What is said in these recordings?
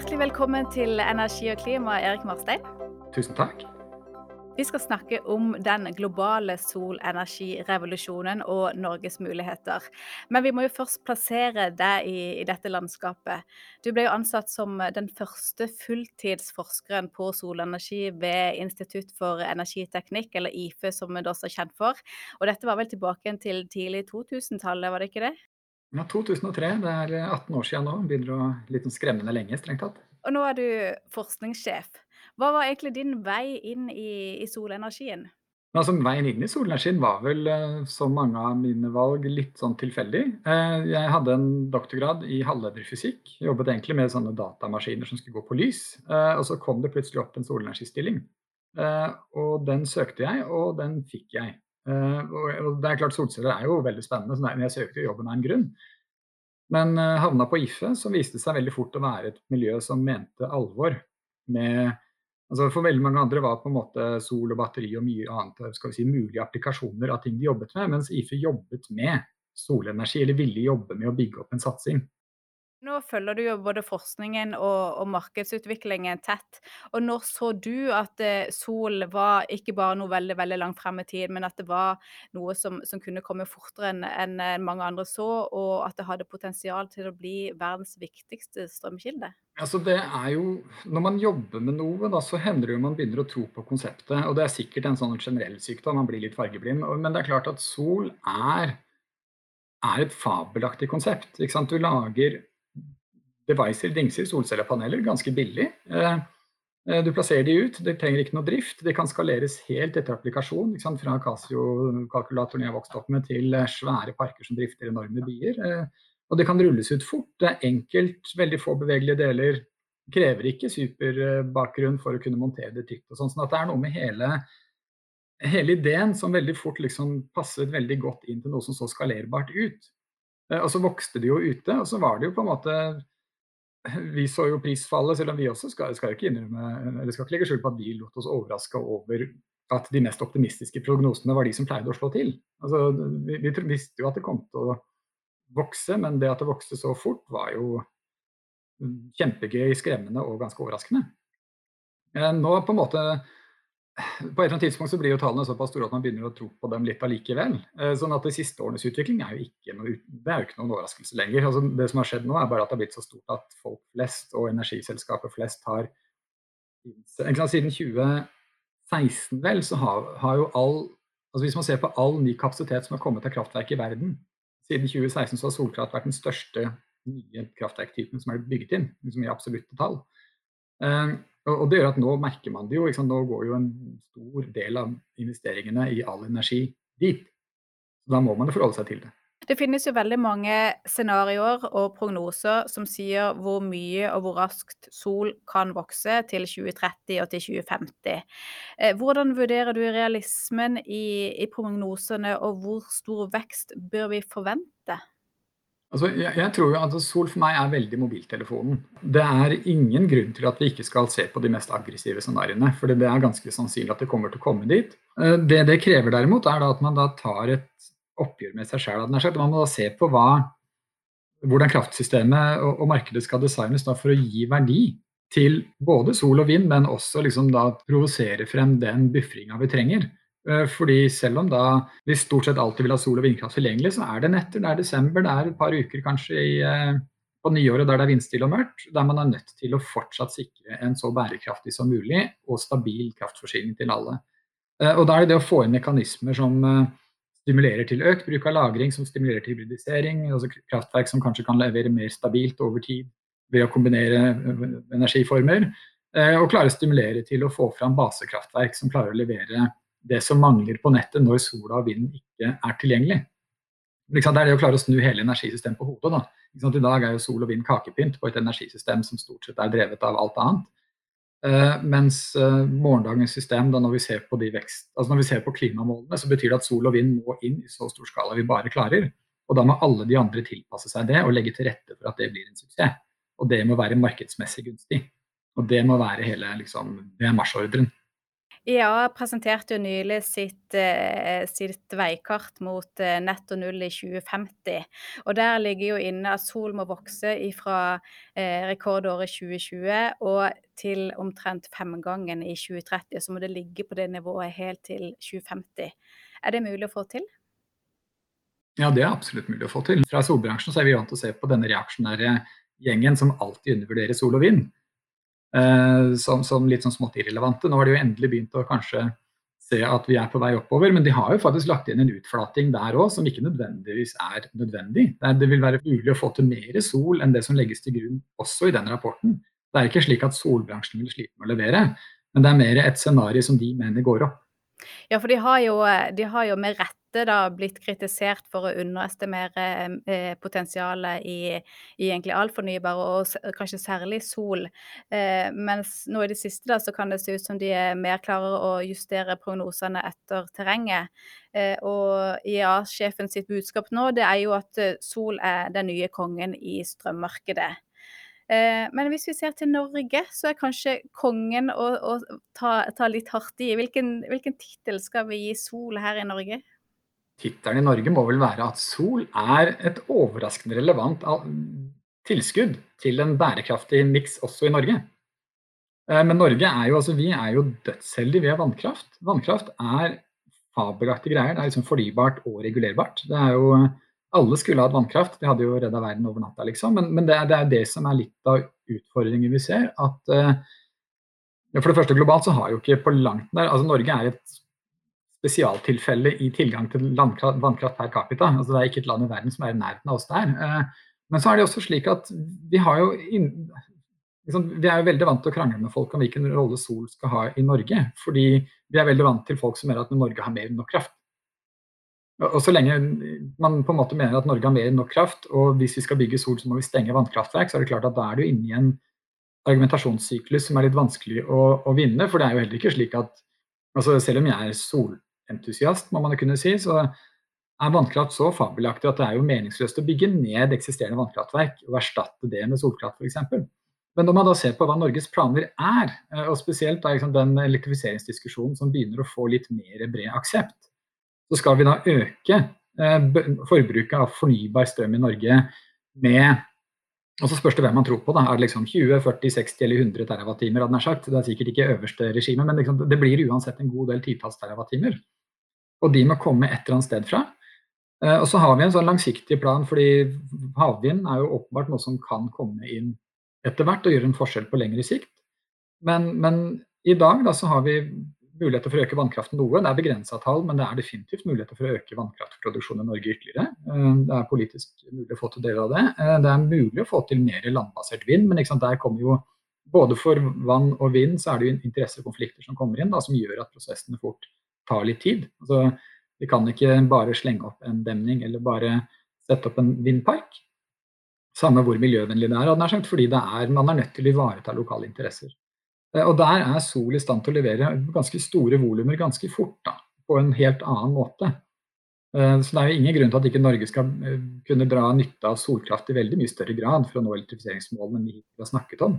Hjertelig velkommen til Energi og klima, Erik Marstein. Tusen takk. Vi skal snakke om den globale solenergirevolusjonen og Norges muligheter. Men vi må jo først plassere deg i, i, dette landskapet. Du ble jo ansatt som den første fulltidsforskeren på solenergi ved Institutt for energiteknikk, eller IFE som vi også er kjent for. Og dette var vel tilbake til tidlig 2000-tallet, var det ikke det? Ja, 2003. Det er 18 år siden nå. Begynner å litt sånn skremmende lenge, strengt tatt. Og nå er du forskningssjef. Hva var egentlig din vei inn i, i solenergien? Altså, veien inn i solenergien var vel, eh, som mange av mine valg, litt sånn tilfeldig. Eh, jeg hadde en doktorgrad i halvlederfysikk. Jobbet egentlig med sånne datamaskiner som skulle gå på lys. Eh, og så kom det plutselig opp en solenergistilling. Og den søkte jeg, og den fikk jeg. Og det er klart Solceller er jo veldig spennende, så jeg søkte jobben av en grunn. Men havna på IFE, som viste seg veldig fort å være et miljø som mente alvor med Altså for veldig mange andre var på en måte sol og batteri og mye annet skal vi si, mulige applikasjoner av ting de jobbet med, mens IFE jobbet med solenergi, eller ville jobbe med å bygge opp en satsing. Nå følger du jo både forskningen og, og, markedsutviklingen tett. Og når så du at eh, sol var ikke bare noe veldig veldig langt frem i tid, men at det var noe som, som kunne komme fortere enn en mange andre så, og at det hadde potensial til å bli verdens viktigste strømkilde? Altså det er jo, Når man jobber med noe, da, så hender det jo man begynner å tro på konseptet. og Det er sikkert en sånn generell sykdom, man blir litt fargeblind. Men det er klart at sol er, er et fabelaktig konsept. Du lager devicer, dingser, solcellepaneler, ganske billig. Eh, eh, du plasserer de ut, de trenger ikke noe drift. De kan skaleres helt etter applikasjon. Fra Casio-kalkulatoren jeg vokste opp med, til eh, svære parker som drifter enorme byer. Og det kan rulles ut fort. Det er enkelt, veldig få bevegelige deler. Krever ikke superbakgrunn for å kunne montere det trygt. sånn, sånn at det er noe med hele, hele ideen som veldig fort liksom passet veldig godt inn til noe som så skalerbart ut. Og så vokste det jo ute, og så var det jo på en måte vi så jo prisfallet, selv om vi også skal, skal ikke innrømme, eller skal ikke legge skjul på at vi lot oss overraske over at de mest optimistiske prognosene var de som pleide å slå til. Altså, vi, vi, visste jo at det kom til å vokse, men det at det vokste så fort, var jo kjempegøy, skremmende og ganske overraskende. Nå på en måte på et eller annet tidspunkt så blir jo tallene såpass store at man begynner å tro på dem litt allikevel. Eh, sånn at de siste årenes utvikling er jo ikke, noe, er noen overraskelse lenger. Altså det som har skjedd nå, er bare at det har blitt så stort at folk flest og energiselskaper flest har Siden 2016 vel, så har, har, jo all altså Hvis man ser på all ny kapasitet som har kommet av kraftverk i verden Siden 2016 så har solkraft vært den største nye kraftverktypen som er bygget inn, liksom i absolutte tall. Eh, og det gjør at nå merker man det jo. Nå går jo en stor del av investeringene i all energi dit. Da må man jo forholde seg til det. Det finnes jo veldig mange scenarioer og prognoser som sier hvor mye og hvor raskt sol kan vokse til 2030 og til 2050. Eh, hvordan vurderer du realismen i, i prognosene, og hvor stor vekst bør vi forvente? Altså, jeg, jeg, tror jo at Sol for meg er veldig mobiltelefonen. Det er ingen grunn til at vi ikke skal se på de mest aggressive scenarioene. For det er ganske sannsynlig at det kommer til å komme dit. Eh, det det krever derimot, er at man da tar et oppgjør med seg sjøl. Man må da se på hva, hvordan kraftsystemet og, og markedet skal designes for å gi verdi til både sol og vind, men også liksom provosere frem den bufringa vi trenger. Eh, fordi selv om da vi stort sett alltid vil ha sol og vindkraft tilgjengelig, så er det netter, det er desember, det er et par uker kanskje i, eh, på nyåret der det er vindstille og mørkt, der man er nødt til å fortsatt sikre en så bærekraftig som mulig og stabil kraftforsyning til alle. Eh, og da er det det å få inn mekanismer som stimulerer til økt bruk av lagring, som stimulerer til hybridisering, altså kraftverk som kanskje kan levere mer stabilt over tid ved å kombinere energiformer, og klare å stimulere til å få fram basekraftverk som klarer å levere det som mangler på nettet når sola og vinden ikke er tilgjengelig. Det er det å klare å snu hele energisystemet på hodet. I dag er jo sol og vind kakepynt på et energisystem som stort sett er drevet av alt annet. Uh, mens uh, morgendagens system, da når vi, ser på de vekst, altså når vi ser på klimamålene, så betyr det at sol og vind må inn i så stor skala vi bare klarer. Og da må alle de andre tilpasse seg det og legge til rette for at det blir en suksess. Og det må være markedsmessig gunstig. Og det må være hele liksom, det marsjordren. IEA presenterte jo nylig sitt, eh, sitt veikart mot eh, netto null i 2050. Og der ligger jo inne at sol må vokse fra eh, rekordåret 2020 og til omtrent femgangen i 2030. Så må det ligge på det nivået helt til 2050. Er det mulig å få til? Ja, det er absolutt mulig å få til. Fra solbransjen er vi vant til å se på denne reaksjonære gjengen som alltid undervurderer sol og vind. Eh, som, som, litt sånn smått irrelevante. Nå har de jo endelig begynt å kanskje se at vi er på vei oppover, men de har jo faktisk lagt inn en utflating der òg som ikke nødvendigvis er nødvendig. Det vil være mulig å få til mer sol enn det som legges til grunn også i den rapporten. Det er ikke slik at solbransjen vil slite med å levere, men det er mer et scenario som de mener går opp. Ja, for de har jo, de har jo med rette da blitt kritisert for å underestimere eh, potensialet i, i, egentlig all fornybar, og kanskje særlig sol. Eh, mens nå i det siste da, så kan det se ut som de er mer klarer å justere prognosene etter terrenget. Eh, og IEA-sjefen sitt budskap nå det er jo at sol er den nye kongen i strømmarkedet. Men hvis vi ser til Norge, så er kanskje kongen å, å ta, ta, litt hardt i. Hvilken, hvilken tittel skal vi gi Sol her i Norge? Tittelen i Norge må vel være at Sol er et overraskende relevant tilskudd til en bærekraftig miks også i Norge. Eh, men Norge er jo, altså, vi er jo dødsheldige ved vannkraft. Vannkraft er fabelaktige greier. Det er liksom fornybart og regulerbart. Det er jo alle skulle hatt vannkraft, det hadde jo redda verden over natta, liksom. Men, men det, det, er det som er litt av utfordringen vi ser. At uh, for det første globalt så har jo ikke på langt nær altså Norge er et spesialtilfelle i tilgang til vannkraft per capita. altså Det er ikke et land i verden som er i nærheten av oss der. Uh, men så er det også slik at vi har jo inn, liksom, Vi er jo veldig vant til å krangle med folk om hvilken rolle sol skal ha i Norge. Fordi vi er veldig vant til folk som mener at Norge har mer enn nok kraft. Og så lenge man på en måte mener at Norge har mer enn nok kraft, og hvis vi skal bygge sol, så må vi stenge vannkraftverk, så er det klart at da er du inne i en argumentasjonssyklus som er litt vanskelig å, å, vinne. For det er jo heller ikke slik at altså Selv om jeg er solentusiast, må man jo kunne si, så er vannkraft så fabelaktig at det er jo meningsløst å bygge ned eksisterende vannkraftverk og erstatte det med solkraft f.eks. Men når man da ser på hva Norges planer er, og spesielt da, liksom, den elektrifiseringsdiskusjonen som begynner å få litt mer bred aksept, så skal vi da øke eh, forbruket av fornybar strøm i Norge med og så spørs det hvem man tror på. da, Er det liksom 20, 40, 60 eller 100 TWh? Det er sikkert ikke øverste regime, men liksom, det blir uansett en god del titalls TWh. Og de må komme et eller annet sted fra. Eh, og så har vi en sånn langsiktig plan, fordi havvind er jo åpenbart noe som kan komme inn etter hvert og gjøre en forskjell på lengre sikt. Men, men i dag da, så har vi muligheter for å øke vannkraften noe. Det er begrensa tall, men det er definitivt muligheter for å øke vannkraftproduksjonen i Norge ytterligere. Eh, det er politisk mulig å få til deler av det. Eh, det er mulig å få til mer landbasert vind, men der kommer jo både for vann og vind så er det jo interessekonflikter som kommer inn, da, som gjør at prosessene fort tar litt tid. Altså, vi kan ikke bare slenge opp en demning eller bare sette opp en vindpark. Samme hvor miljøvennlig det er, fordi det er, man er nødt til å ivareta lokale interesser. Eh, og der er Sol i stand til å levere ganske store volumer ganske fort, da, på en helt annen måte. Eh, så det er jo ingen grunn til at ikke Norge skal eh, kunne dra nytte av solkraft i veldig mye større grad for å nå elektrifiseringsmålene vi har snakket om.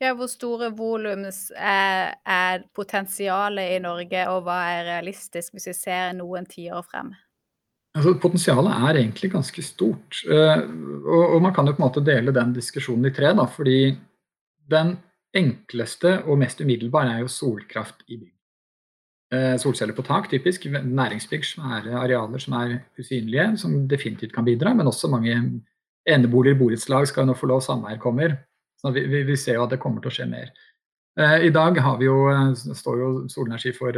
Ja, Hvor store volum er, er, potensialet i Norge, og hva er realistisk hvis vi ser noen tiår frem? Altså, potensialet er egentlig ganske stort. Og, og, man kan jo på en måte dele den diskusjonen i tre. Da, fordi den enkleste og mest umiddelbare er jo solkraft i bygg. Eh, solceller på tak, typisk. Næringsbygg, svære arealer som er usynlige, som definitivt kan bidra. Men også mange eneboliger, borettslag skal nå få lov, sameier kommer. Så vi, vi, vi, ser jo at det kommer til å skje mer. Eh, I dag jo, eh, står jo solenergi for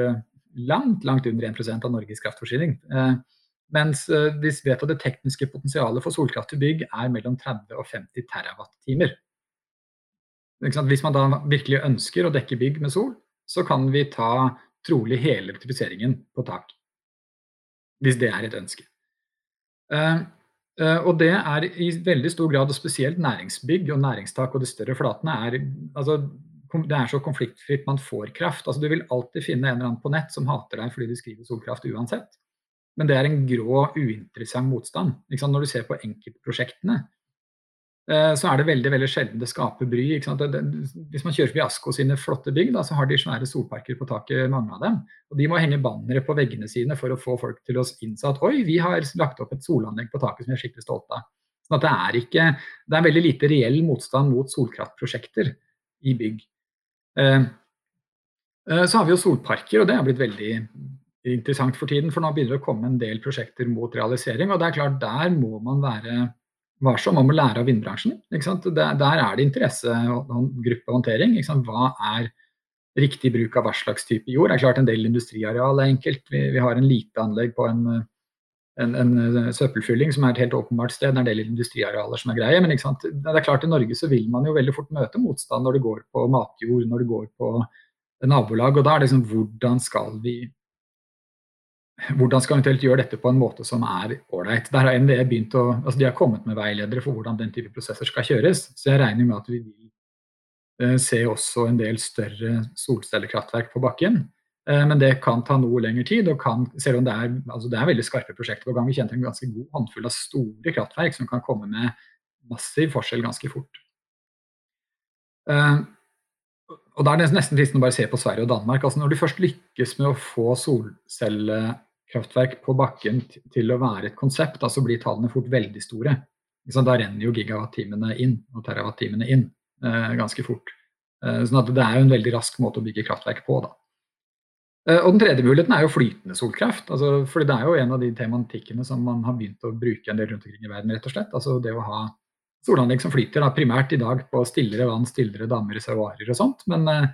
langt, langt under 1% av Norges kraftforsyning. Mens vi vet at det tekniske potensialet for solkraft til bygg er mellom 30 og 50 TWh. Hvis man da virkelig ønsker å dekke bygg med sol, så kan vi ta trolig hele elektrifiseringen på tak. Hvis det er et ønske. Uh, og det er i veldig stor grad, og spesielt næringsbygg og næringstak og de større flatene, er, altså, det er så konfliktfritt man får kraft. Altså, du vil alltid finne en eller annen på nett som hater deg fordi du skriver solkraft uansett. Men det er en grå, uinteressant motstand. Når du ser på enkeltprosjektene, Eh, så er det veldig veldig sjelden det skaper bry. Hvis man kjører forbi Asko sine flotte bygg, da, så har de svære solparker på taket, mange av dem. Og De må henge bannere på veggene sine for å få folk til å innse at oi, vi har lagt opp et solanlegg på taket som vi er skikkelig stolte av. Sånn at det er, ikke, det er veldig lite reell motstand mot solkraftprosjekter i bygg. Eh, eh, så har vi jo solparker, og det er blitt veldig interessant for tiden. For nå begynner det å komme en del prosjekter mot realisering. Og det er klart, der må man være varsom om å lære av vindbransjen. Der, der, er det interessegruppehandtering. Hva er riktig bruk av hva slags type jord? Det er klart En del industriareal er enkelt. Vi, vi har en lite anlegg på en, en, en, søppelfylling som er et helt åpenbart sted. Det er en del industriarealer som er greie. Men det er klart i Norge så vil man jo veldig fort møte motstand når det går på matjord, når det går på nabolag. og da er det liksom hvordan skal vi hvordan skal eventuelt gjøre dette på en måte som er ålreit. Der har å, altså De har kommet med veiledere for hvordan den type prosesser skal kjøres. Så jeg regner med at vi vil uh, se også en del større solcellekraftverk på bakken. Uh, men det kan ta noe lengre tid. og kan, Selv om det er, altså det er veldig skarpe prosjekter på gang, vi kjenner en ganske god håndfull av store kraftverk som kan komme med massiv forskjell ganske fort. Uh, og Da er det nesten fristende å bare se på Sverige og Danmark. altså Når du først lykkes med å få solcelle kraftverk på bakken til å være et konsept, da, så blir tallene fort veldig store. Da renner jo gigawatt-timene inn og terawatt-timene inn eh, ganske fort. Eh, sånn at det er jo en veldig rask måte å bygge kraftverk på. da. Eh, og Den tredje muligheten er jo flytende solkraft. Altså, fordi Det er jo en av de tematikkene som man har begynt å bruke en del rundt omkring i verden. rett og slett. Altså det å ha solanlegg som flyter, da, primært i dag på stillere vann, stillere dammer, reservoarer og sånt. Men eh,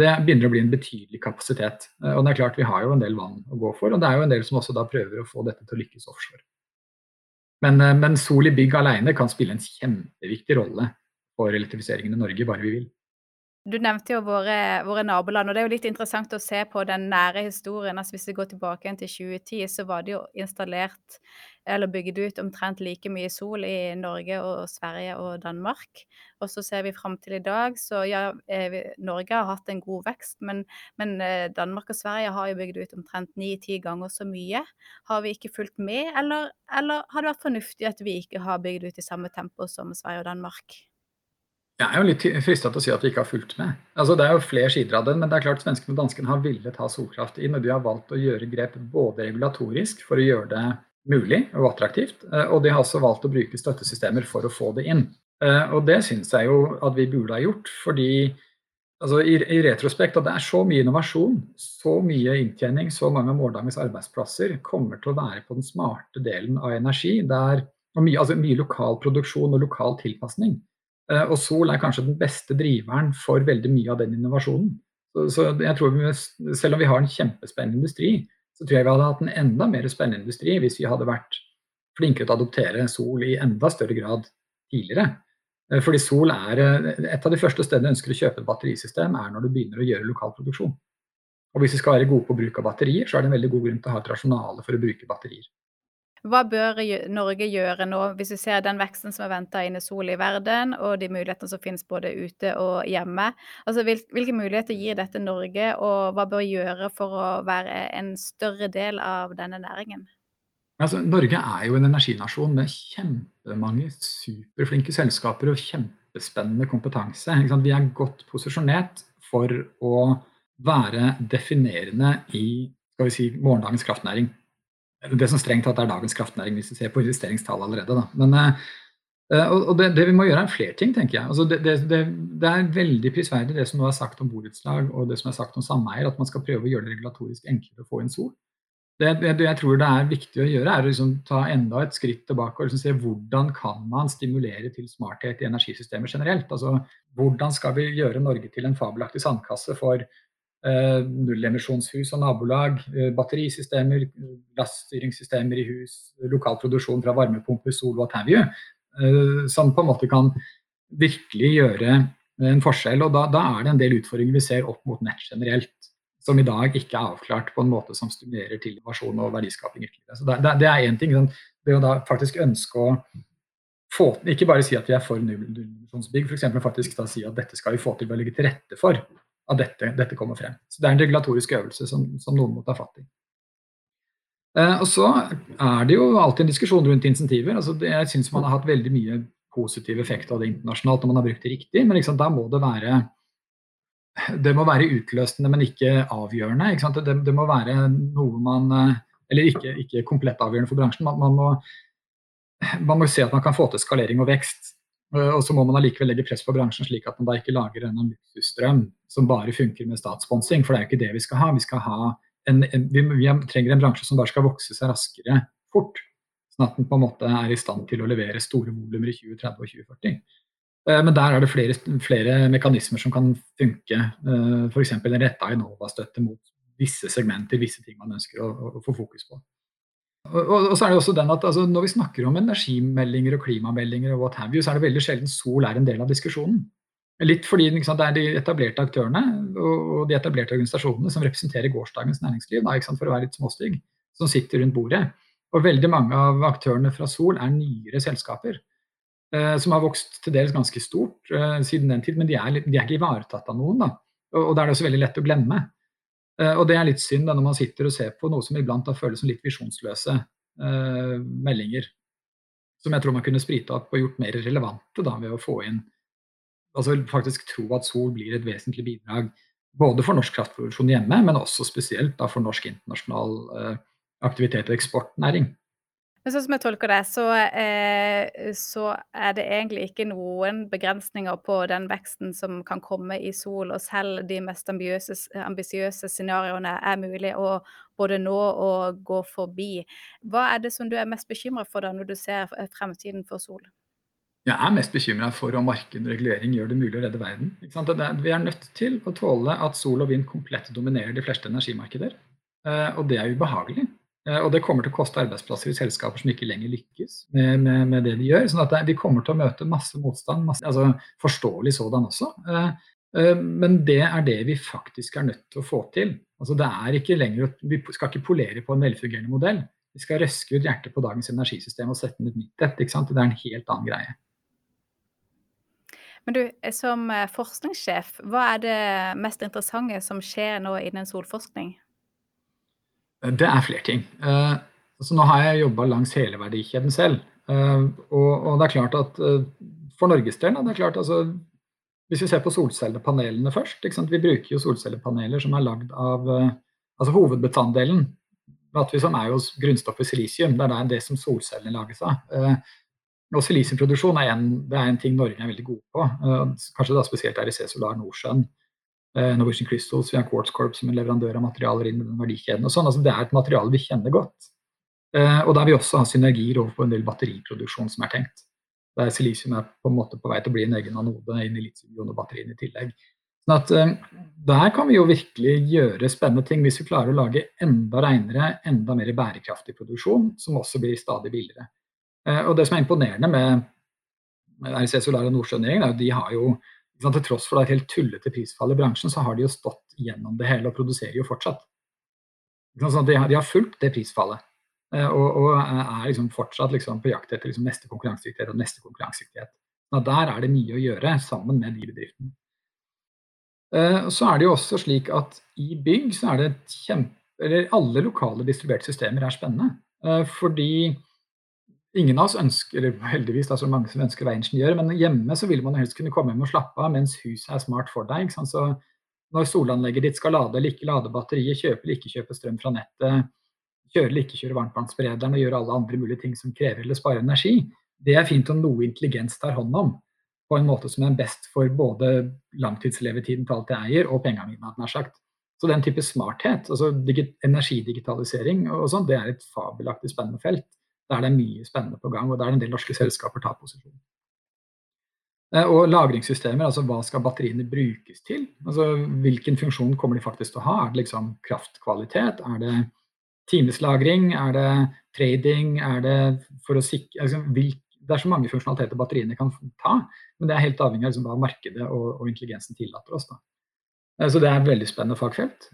det begynner å bli en betydelig kapasitet. Eh, og det er klart Vi har jo en del vann å gå for, og det er jo en del som også da prøver å få dette til å lykkes offshore. Men, eh, men sol i bygg alene kan spille en kjempeviktig rolle for elektrifiseringen i Norge, bare vi vil. Du nevnte jo våre, våre, naboland, og det er jo litt interessant å se på den nære historien. Altså Hvis vi går tilbake til 2010, så var det jo installert eller bygd ut omtrent like mye sol i Norge og Sverige og Danmark. Og så ser vi fram til i dag, så ja, eh, Norge har hatt en god vekst, men, men eh, Danmark og Sverige har jo bygd ut omtrent ni-ti ganger så mye. Har vi ikke fulgt med, eller, eller har det vært fornuftig at vi ikke har bygd ut i samme tempo som Sverige og Danmark? Jeg er jo litt frista til å si at vi ikke har fulgt med. Altså, det er jo flere sider av den, men det er klart svenskene og danskene har villet ha solkraft inn, og de har valgt å gjøre grep både regulatorisk for å gjøre det mulig og attraktivt, eh, og de har også valgt å bruke støttesystemer for å få det inn. Eh, og det syns jeg jo at vi burde ha gjort, fordi altså, i, i retrospekt at det er så mye innovasjon, så mye inntjening, så mange av morgendagens arbeidsplasser kommer til å være på den smarte delen av energi, der, og mye, altså, mye lokal produksjon og lokal tilpasning. Eh, og sol er kanskje den beste driveren for veldig mye av den innovasjonen. Så, jeg tror vi, Selv om vi har en kjempespennende industri, så tror jeg vi hadde hatt en enda mer spennende industri hvis vi hadde vært flinkere til å adoptere sol i enda større grad tidligere. Eh, fordi sol er eh, Et av de første stedene du ønsker å kjøpe et batterisystem, er når du begynner å gjøre lokal produksjon. Og hvis vi skal være gode på bruk av batterier, så er det en veldig god grunn til å ha et rasjonale for å bruke batterier. Hva bør Norge gjøre nå, hvis vi ser den veksten som er venta innen sol i verden, og de mulighetene som finnes både ute og hjemme? Altså, Hvilke muligheter gir dette Norge, og hva bør gjøre for å være en større del av denne næringen? Altså, Norge er jo en energinasjon med kjempemange superflinke selskaper og kjempespennende kompetanse. Vi er godt posisjonert for å være definerende i si, morgendagens kraftnæring det som strengt tatt er dagens kraftnæring, hvis vi ser på investeringstall allerede. Da. Men, uh, og det, det, vi må gjøre, er flere ting, tenker jeg. Altså det, det, det, er veldig prisverdig det som nå er sagt om borettslag og det som er sagt om sameier, at man skal prøve å gjøre det regulatorisk enklere å få inn sol. Det, jeg tror det er viktig å gjøre, er å liksom ta enda et skritt tilbake og liksom se hvordan kan man stimulere til smarthet i energisystemet generelt. Altså, hvordan skal vi gjøre Norge til en fabelaktig sandkasse for Eh, nullemisjonshus og nabolag, eh, batterisystemer, gassstyringssystemer i hus, lokal produksjon fra varmepumper, sol, what have you, eh, som på en måte kan virkelig gjøre en forskjell. og da, da, er det en del utfordringer vi ser opp mot nett generelt, som i dag ikke er avklart på en måte som stimulerer til innovasjon og verdiskaping ytterligere. Så det, det er én ting. Det å da faktisk ønske å få, ikke bare si at vi er for nullemisjonsbygg, f.eks. faktisk da si at dette skal vi få til ved å legge til rette for at dette, dette, kommer frem. Så Det er en regulatorisk øvelse som, som noen må ta fatt i. Eh, og Så er det jo alltid en diskusjon rundt insentiver. Altså det, jeg syns man har hatt veldig mye positiv effekt av det internasjonalt når man har brukt det riktig, men liksom, da må det være det må være utløsende, men ikke avgjørende. Ikke det, det, må være noe man Eller ikke, ikke komplett avgjørende for bransjen. Man, man, må, man må se at man kan få til skalering og vekst. Og så må man allikevel legge press på bransjen, slik at man da ikke lager en luksusstrøm som bare funker med statssponsing. For det er jo ikke det vi skal ha. Vi, skal ha en, en, vi, vi trenger en bransje som bare skal vokse seg raskere fort. Sånn at den på en måte er i stand til å levere store volumer i 2030 og 2040. Eh, men der er det flere, flere mekanismer som kan funke. Eh, F.eks. en retta Enova-støtte mot visse segmenter, visse ting man ønsker å, å få fokus på. Og, og, så er det også den at altså, Når vi snakker om energimeldinger og klimameldinger, og what have you, så er det veldig sjelden sol er en del av diskusjonen. Litt fordi sant, det er de etablerte aktørene og de etablerte organisasjonene som representerer gårsdagens næringsliv, da, for å være litt småstygg, som sitter rundt bordet. Og veldig mange av aktørene fra Sol er nyere selskaper. Eh, som har vokst til dels ganske stort eh, siden den tid, men de er, de er ikke ivaretatt av noen. Da. Og, og da er det også veldig lett å glemme. Eh, og det er litt synd da, når man sitter og ser på noe som iblant da føles som litt visjonsløse eh, meldinger. Som jeg tror man kunne sprita opp og gjort mer relevante da, ved å få inn altså faktisk tro at sol blir et vesentlig bidrag både for norsk kraftproduksjon hjemme, men også spesielt da, for norsk internasjonal eh, aktivitet og eksportnæring. Men sånn som jeg tolker det, så, eh, så, er det egentlig ikke noen begrensninger på den veksten som kan komme i sol, og selv de mest ambisiøse scenarioene er mulig å både nå og gå forbi. Hva er det som du er mest bekymra for da, når du ser fremtiden for sol? Jeg er mest bekymra for om marked og regulering gjør det mulig å redde verden. Vi er nødt til å tåle at sol og vind komplett dominerer de fleste energimarkeder. Eh, og det er ubehagelig. Eh, og det kommer til å koste arbeidsplasser i selskaper som ikke lenger lykkes med, med, med det de gjør. sånn at de kommer til å møte masse motstand, masse, altså forståelig sådan også. Eh, men det er det vi faktisk er nødt til å få til. Altså det er ikke lenger, Vi skal ikke polere på en velfungerende modell. Vi skal røske ut hjertet på dagens energisystem og sette inn et nytt et. Det er en helt annen greie. Men du, som eh, forskningssjef, hva er det mest interessante som skjer nå innen solforskning? Det er flere ting. Uh, altså nå har jeg jobba langs hele verdikjeden selv. Uh, og, det er klart at uh, for Norges del, det klart altså, Hvis vi ser på solcellepanelene først. Vi bruker jo solcellepaneler som er lagd av altså Hovedbestanddelen som er jo grunnstoffet silisium. Det er det som solcellene lages av. Og silisiumproduksjon er en, er en ting Norge er veldig god på. Kanskje da spesielt REC Solar Nordsjøen. Uh, Norwegian Crystals, vi har Quartz Corp som en leverandør av materialer inn i den verdikjeden. og sånn, altså Det er et materiale vi kjenner godt. Uh, og der vi også har synergier overfor en del batteriproduksjon som er tenkt. Der silisium er på en måte på vei til å bli en egen anode inn i litium-ionebatteriene i tillegg. Sånn at Der kan vi jo virkelig gjøre spennende ting hvis vi klarer å lage enda renere, enda mer bærekraftig produksjon, som også blir stadig billigere. Eh, og det som er imponerende med RC Solar og Nordsjøen, er at de har jo til tross for et helt tullete prisfall i bransjen, så har de jo stått gjennom det hele og produserer jo fortsatt. De, har, fulgt det prisfallet. Eh, og, og er liksom fortsatt liksom på jakt etter liksom neste konkurransedyktighet og neste konkurransedyktighet. Der er det mye å gjøre sammen med de bedriftene. Eh, så er det jo også slik at i bygg så er det et kjempe Eller alle lokale distribuerte systemer er spennende. Fordi Ingen av oss ønsker eller heldigvis det er så mange som ønsker å være ingeniør, men hjemme så vil man helst kunne komme hjem og slappe av mens huset er smart for deg. Så når solanlegget ditt skal lade eller ikke lade batteriet, kjøpe eller ikke kjøpe strøm fra nettet, kjøre eller ikke kjøre varmtvannsberederen og gjøre alle andre mulige ting som krever eller sparer energi, det er fint om noe intelligens tar hånd om. På en måte som er best for både langtidslevetiden til alt jeg eier, og pengene mine. nær sagt. Så den type smarthet, altså energidigitalisering og sånn, det er et fabelaktig spennende felt. Der det er mye spennende på gang, og der en del norske selskaper tar posisjon. Eh, og lagringssystemer, altså hva skal batteriene brukes til? Altså Hvilken funksjon kommer de faktisk til å ha? Er det liksom kraftkvalitet? Er det timeslagring? Er det trading? Er det for å sikre altså, Det er så mange funksjonaliteter batteriene kan ta, men det er helt avhengig av liksom, hva markedet og, og, intelligensen tillater oss. Da. Eh, så det er et veldig spennende fagfelt.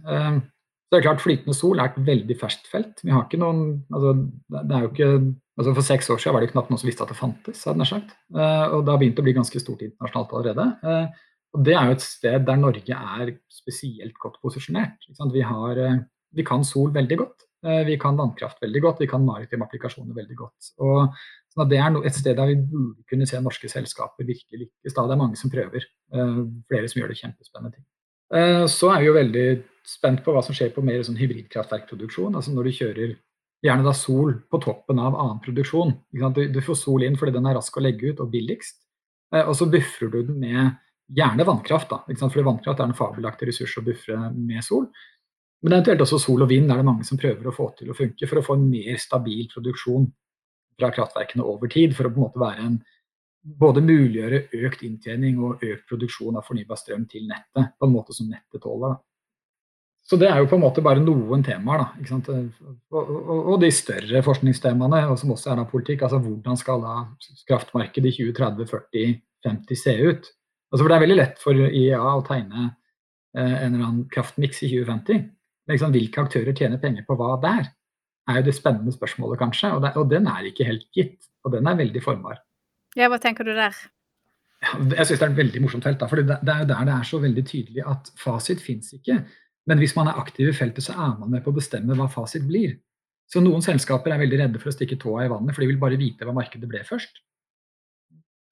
Eh, så det er klart Flytende sol er et veldig ferskt felt. Vi har ikke noen, altså, det er jo ikke, altså For seks år siden var det knapt noen som visste at det fantes. hadde jeg sagt. Uh, og det har begynt å bli ganske stort internasjonalt allerede. Uh, og Det er jo et sted der Norge er spesielt godt posisjonert. Vi, har, uh, vi, kan sol veldig godt. Vi kan vannkraft veldig godt, vi kan maritime applikasjoner veldig godt. Og Så det er et sted der vi burde kunne se norske selskaper virkelig lykkes. Det er mange som prøver. Flere som gjør det kjempespennende ting. Så er vi jo veldig spent på hva som skjer på mer sånn hybridkraftverkproduksjon. Altså når du kjører gjerne da sol på toppen av annen produksjon. Du får sol inn fordi den er rask å legge ut og billigst. Og så buffer du den med gjerne vannkraft, da. Fordi vannkraft er en fabelaktig ressurs å buffre med sol. Men eventuelt også sol og vind er det mange som prøver å få til å funke for å få en mer stabil produksjon fra kraftverkene over tid. For å på en måte være en både muliggjøre økt inntjening og økt produksjon av fornybar strøm til nettet. På en måte som nettet tåler. Da. Så det er jo på en måte bare noen temaer. Da, og, og, og, de større forskningstemaene, og som også er da politikk. altså Hvordan skal da kraftmarkedet i 2030, 40, 50 se ut? Altså for Det er veldig lett for IEA å tegne eh, en eller annen kraftmiks i 2050. Liksom, hvilke aktører tjener penger på hva der? er jo det spennende spørsmålet, kanskje. Og, det, og den er ikke helt gitt. Og den er veldig formbar. Ja, hva tenker du der? Ja, jeg syns det er et veldig morsomt felt. Da, for det, det er jo der det er så veldig tydelig at fasit fins ikke. Men hvis man er aktiv i feltet, så er man med på å bestemme hva fasit blir. Så noen selskaper er veldig redde for å stikke tåa i vannet, for de vil bare vite hva markedet ble først.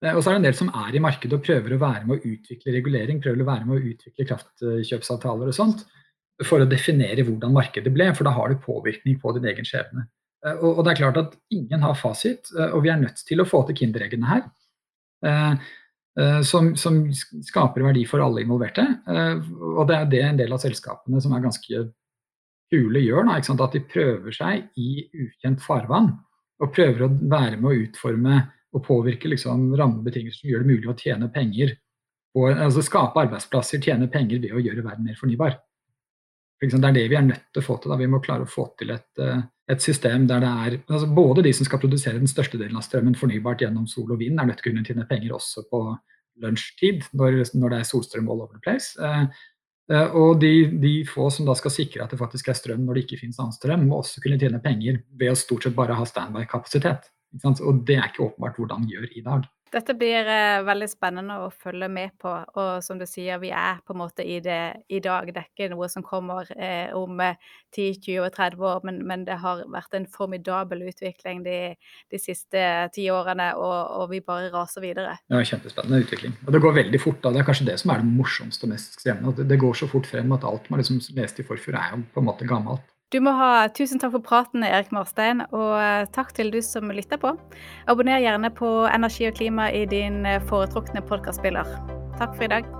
Eh, og så er det en del som er i markedet og prøver å være med å utvikle regulering, prøver å være med å utvikle kraftkjøpsavtaler og sånt for å definere hvordan markedet ble, for da har du påvirkning på din egen skjebne. Eh, og, det er klart at ingen har fasit, eh, og vi er nødt til å få til kindereggene her. Eh, som, som, skaper verdi for alle involverte. Og det er det en del av selskapene som er ganske kule gjør. Da, at de prøver seg i ukjent farvann. Og prøver å være med å utforme og påvirke liksom, rammebetingelser som gjør det mulig å tjene penger. Og, altså skape arbeidsplasser, tjene penger ved å gjøre verden mer fornybar. Det er det vi er nødt til å få til. Da. Vi må klare å få til et, eh, et system der det er altså Både de som skal produsere den største delen av strømmen fornybart gjennom sol og vind, er nødt til å kunne tjene penger også på lunsjtid, når, når det er solstrøm all over the place. Eh, eh, og de, de, få som da skal sikre at det faktisk er strøm når det ikke finnes annen strøm, må også kunne tjene penger ved å stort sett bare ha standby-kapasitet. Og det er ikke åpenbart hvordan de gjør i dag. Dette blir eh, veldig spennende å følge med på. Og som du sier, vi er på en måte i det i dag. Det er ikke noe som kommer eh, om 10, 20 og 30 år, men, men, det har vært en formidabel utvikling de, de siste ti årene, og, og, vi bare raser videre. Ja, kjempespennende utvikling. Og det går veldig fort. da. Det er kanskje det som er det morsomste og mest skremmende. At det går så fort frem at alt man liksom leste i forfjor, er jo på en måte gammelt. Du må ha tusen takk for praten, Erik Marstein, og eh, takk til du som lytter på. Abonner gjerne på Energi og klima i din eh, foretrukne podkastspiller. Takk for i dag.